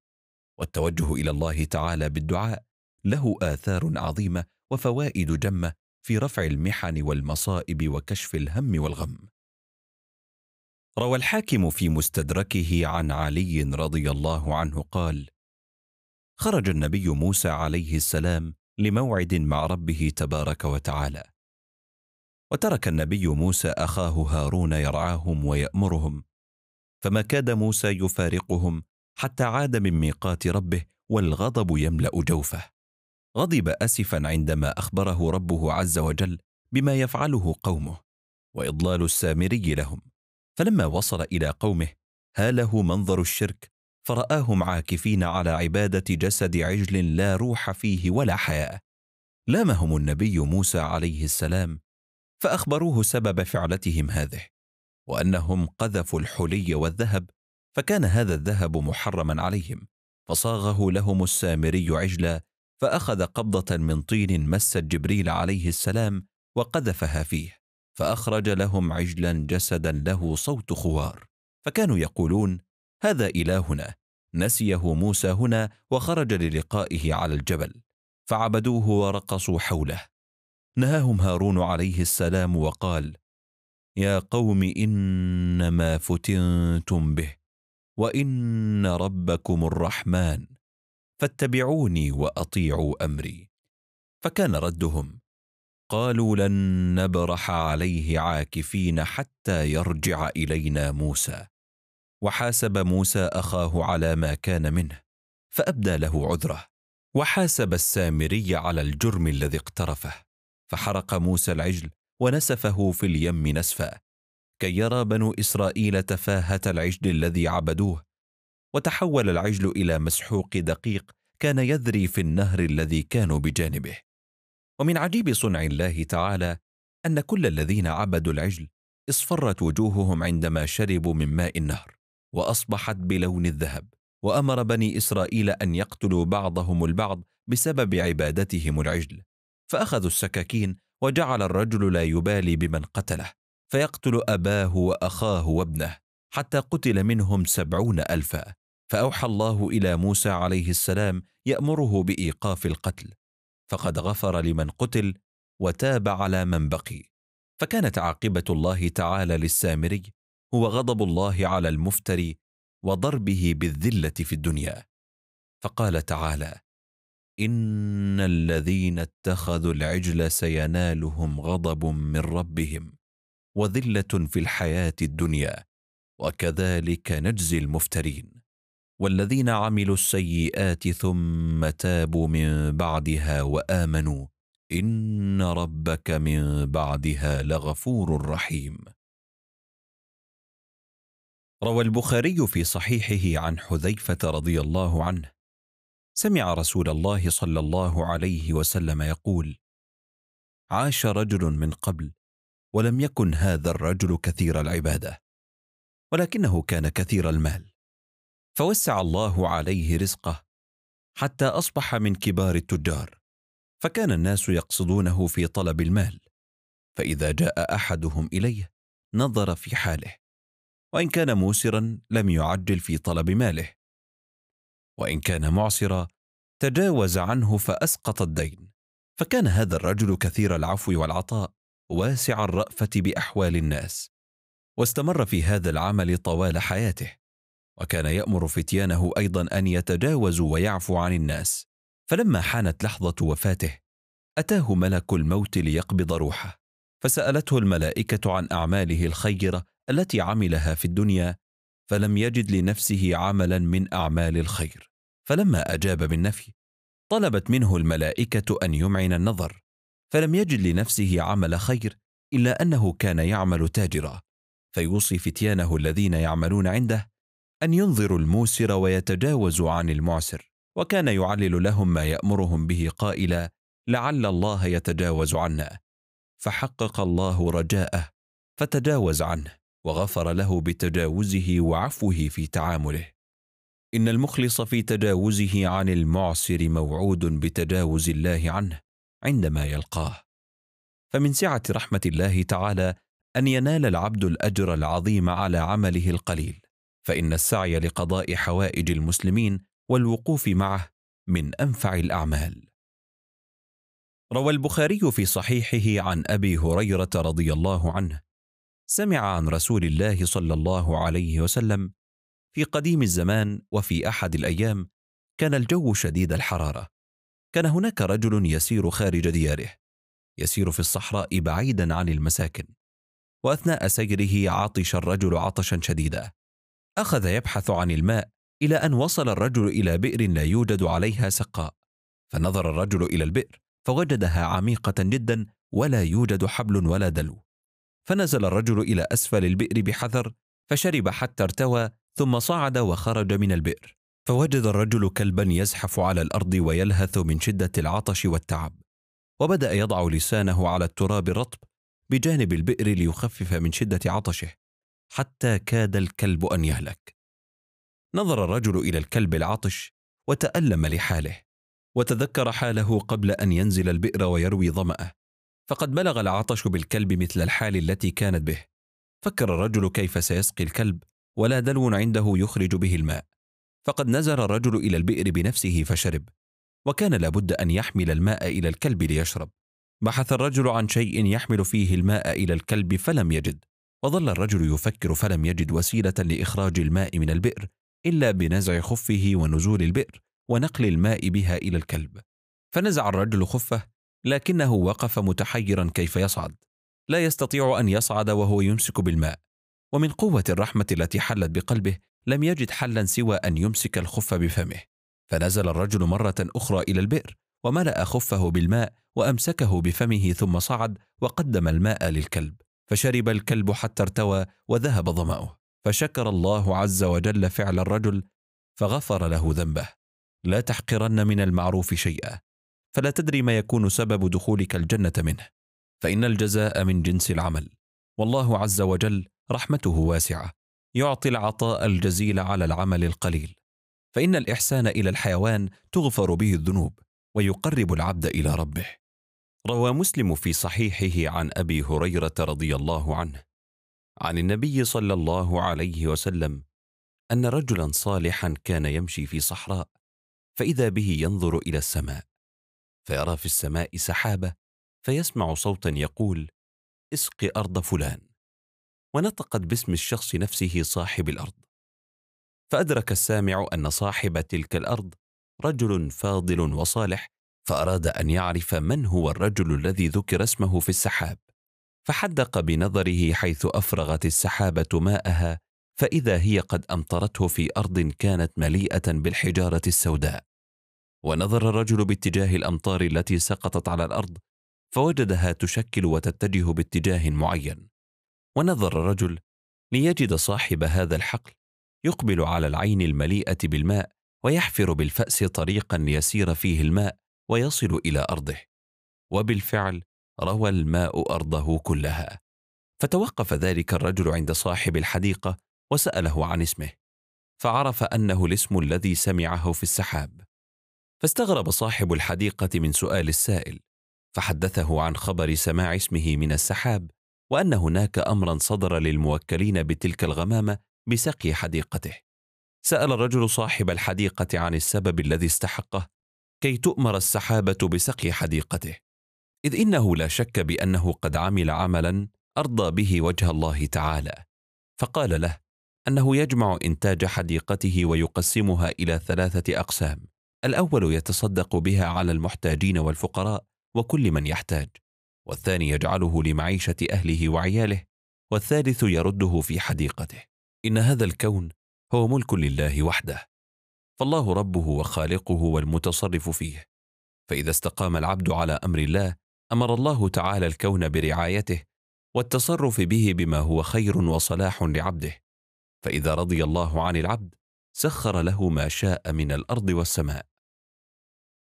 والتوجه إلى الله تعالى بالدعاء له آثار عظيمة وفوائد جمة في رفع المحن والمصائب وكشف الهم والغم. روى الحاكم في مستدركه عن علي رضي الله عنه قال خرج النبي موسى عليه السلام لموعد مع ربه تبارك وتعالى. وترك النبي موسى أخاه هارون يرعاهم ويأمرهم. فما كاد موسى يفارقهم حتى عاد من ميقات ربه والغضب يملأ جوفه. غضب اسفا عندما أخبره ربه عز وجل بما يفعله قومه وإضلال السامري لهم. فلما وصل إلى قومه هاله منظر الشرك فرآهم عاكفين على عبادة جسد عجل لا روح فيه ولا حياه لامهم النبي موسى عليه السلام فأخبروه سبب فعلتهم هذه وأنهم قذفوا الحلي والذهب فكان هذا الذهب محرما عليهم فصاغه لهم السامري عجلا فأخذ قبضة من طين مست جبريل عليه السلام وقذفها فيه فأخرج لهم عجلا جسدا له صوت خوار. فكانوا يقولون هذا إلهنا نسيه موسى هنا وخرج للقائه على الجبل فعبدوه ورقصوا حوله. نهاهم هارون عليه السلام وقال يا قوم إنما فتنتم به وإن ربكم الرحمن. فاتبعوني وأطيعوا أمري. فكان ردهم قالوا لن نبرح عليه عاكفين حتى يرجع إلينا موسى. وحاسب موسى أخاه على ما كان منه فأبدى له عذره وحاسب السامري على الجرم الذي اقترفه. فحرق موسى العجل ونسفه في اليم نسفا كي يرى بنو إسرائيل تفاهة العجل الذي عبدوه. وتحول العجل إلى مسحوق دقيق كان يذري في النهر الذي كانوا بجانبه. ومن عجيب صنع الله تعالى أن كل الذين عبدوا العجل اصفرت وجوههم عندما شربوا من ماء النهر وأصبحت بلون الذهب وأمر بني إسرائيل أن يقتلوا بعضهم البعض بسبب عبادتهم العجل. فأخذوا السكاكين وجعل الرجل لا يبالي بمن قتله فيقتل أباه وأخاه وابنه حتى قتل منهم سبعون ألفا. فأوحى الله إلى موسى عليه السلام يأمره بإيقاف القتل فقد غفر لمن قتل وتاب على من بقي. فكانت عاقبة الله تعالى للسامري هو غضب الله على المفتري وضربه بالذلة في الدنيا. فقال تعالى إن الذين اتخذوا العجل سينالهم غضب من ربهم وذلة في الحياة الدنيا وكذلك نجزي المفترين. والذين عملوا السيئات ثم تابوا من بعدها وآمنوا. إن ربك من بعدها لغفور رحيم. روى البخاري في صحيحه عن حذيفة رضي الله عنه. سمع رسول الله صلى الله عليه وسلم يقول عاش رجل من قبل ولم يكن هذا الرجل كثير العبادة ولكنه كان كثير المال. فوسع الله عليه رزقه حتى أصبح من كبار التجار فكان الناس يقصدونه في طلب المال فإذا جاء أحدهم إليه نظر في حاله وإن كان موسرا لم يعجل في طلب ماله وإن كان معسرا تجاوز عنه فأسقط الدين فكان هذا الرجل كثير العفو والعطاء واسع الرأفة بأحوال الناس واستمر في هذا العمل طوال حياته. وكان يأمر فتيانه أيضا أن يتجاوزوا ويعفوا عن الناس. فلما حانت لحظة وفاته أتاه ملك الموت ليقبض روحه. فسألته الملائكة عن أعماله الخيرة التي عملها في الدنيا فلم يجد لنفسه عملا من أعمال الخير. فلما أجاب بالنفي طلبت منه الملائكة أن يمعن النظر. فلم يجد لنفسه عمل خير إلا أنه كان يعمل تاجرا. فيوصي فتيانه الذين يعملون عنده أن ينظروا الموسر ويتجاوزوا عن المعسر وكان يعلل لهم ما يأمرهم به قائلا لعل الله يتجاوز عنا. فحقق الله رجاءه فتجاوز عنه وغفر له بتجاوزه وعفوه في تعامله. إن المخلص في تجاوزه عن المعسر موعود بتجاوز الله عنه عندما يلقاه. فمن سعة رحمة الله تعالى أن ينال العبد الأجر العظيم على عمله القليل. فإن السعي لقضاء حوائج المسلمين والوقوف معه من أنفع الأعمال. روى البخاري في صحيحه عن أبي هريرة رضي الله عنه سمع عن رسول الله صلى الله عليه وسلم في قديم الزمان وفي أحد الأيام كان الجو شديد الحرارة. كان هناك رجل يسير خارج دياره يسير في الصحراء بعيدا عن المساكن وأثناء سيره عطش الرجل عطشا شديدا. أخذ يبحث عن الماء إلى أن وصل الرجل إلى بئر لا يوجد عليها سقاء. فنظر الرجل إلى البئر فوجدها عميقة جدا ولا يوجد حبل ولا دلو. فنزل الرجل إلى أسفل البئر بحذر فشرب حتى ارتوى ثم صعد وخرج من البئر. فوجد الرجل كلبا يزحف على الأرض ويلهث من شدة العطش والتعب. وبدأ يضع لسانه على التراب الرطب بجانب البئر ليخفف من شدة عطشه. حتى كاد الكلب أن يهلك. نظر الرجل إلى الكلب العطش وتألم لحاله وتذكر حاله قبل أن ينزل البئر ويروي ظمأه. فقد بلغ العطش بالكلب مثل الحال التي كانت به. فكر الرجل كيف سيسقي الكلب ولا دلو عنده يخرج به الماء. فقد نزل الرجل إلى البئر بنفسه فشرب. وكان لابد أن يحمل الماء إلى الكلب ليشرب. بحث الرجل عن شيء يحمل فيه الماء إلى الكلب فلم يجد. وظل الرجل يفكر فلم يجد وسيلة لإخراج الماء من البئر إلا بنزع خفه ونزول البئر ونقل الماء بها إلى الكلب. فنزع الرجل خفه لكنه وقف متحيرا كيف يصعد. لا يستطيع أن يصعد وهو يمسك بالماء. ومن قوة الرحمة التي حلت بقلبه لم يجد حلا سوى أن يمسك الخف بفمه. فنزل الرجل مرة أخرى إلى البئر وملأ خفه بالماء وأمسكه بفمه ثم صعد وقدم الماء للكلب. فشرب الكلب حتى ارتوى وذهب ظمأه. فشكر الله عز وجل فعل الرجل فغفر له ذنبه. لا تحقرن من المعروف شيئا. فلا تدري ما يكون سبب دخولك الجنة منه. فإن الجزاء من جنس العمل. والله عز وجل رحمته واسعة. يعطي العطاء الجزيل على العمل القليل. فإن الإحسان إلى الحيوان تغفر به الذنوب ويقرب العبد إلى ربه. روى مسلم في صحيحه عن أبي هريرة رضي الله عنه عن النبي صلى الله عليه وسلم أن رجلا صالحا كان يمشي في صحراء فإذا به ينظر إلى السماء فيرى في السماء سحابة فيسمع صوتا يقول اسق أرض فلان ونطقت باسم الشخص نفسه صاحب الأرض. فأدرك السامع أن صاحب تلك الأرض رجل فاضل وصالح فأراد أن يعرف من هو الرجل الذي ذكر اسمه في السحاب فحدق بنظره حيث أفرغت السحابة ماءها فإذا هي قد أمطرته في أرض كانت مليئة بالحجارة السوداء. ونظر الرجل باتجاه الأمطار التي سقطت على الأرض فوجدها تشكل وتتجه باتجاه معين. ونظر الرجل ليجد صاحب هذا الحقل يقبل على العين المليئة بالماء ويحفر بالفأس طريقا ليسير فيه الماء ويصل إلى أرضه وبالفعل روى الماء أرضه كلها. فتوقف ذلك الرجل عند صاحب الحديقة وسأله عن اسمه فعرف أنه الاسم الذي سمعه في السحاب. فاستغرب صاحب الحديقة من سؤال السائل فحدثه عن خبر سماع اسمه من السحاب وأن هناك امرا صدر للموكلين بتلك الغمامة بسقي حديقته. سأل الرجل صاحب الحديقة عن السبب الذي استحقه كي تؤمر السحابة بسقي حديقته إذ إنه لا شك بأنه قد عمل عملا أرضى به وجه الله تعالى فقال له أنه يجمع إنتاج حديقته ويقسمها إلى ثلاثة أقسام الأول يتصدق بها على المحتاجين والفقراء وكل من يحتاج والثاني يجعله لمعيشة أهله وعياله والثالث يرده في حديقته إن هذا الكون هو ملك لله وحده. فالله ربه وخالقه والمتصرف فيه. فإذا استقام العبد على أمر الله أمر الله تعالى الكون برعايته والتصرف به بما هو خير وصلاح لعبده. فإذا رضي الله عن العبد سخر له ما شاء من الأرض والسماء.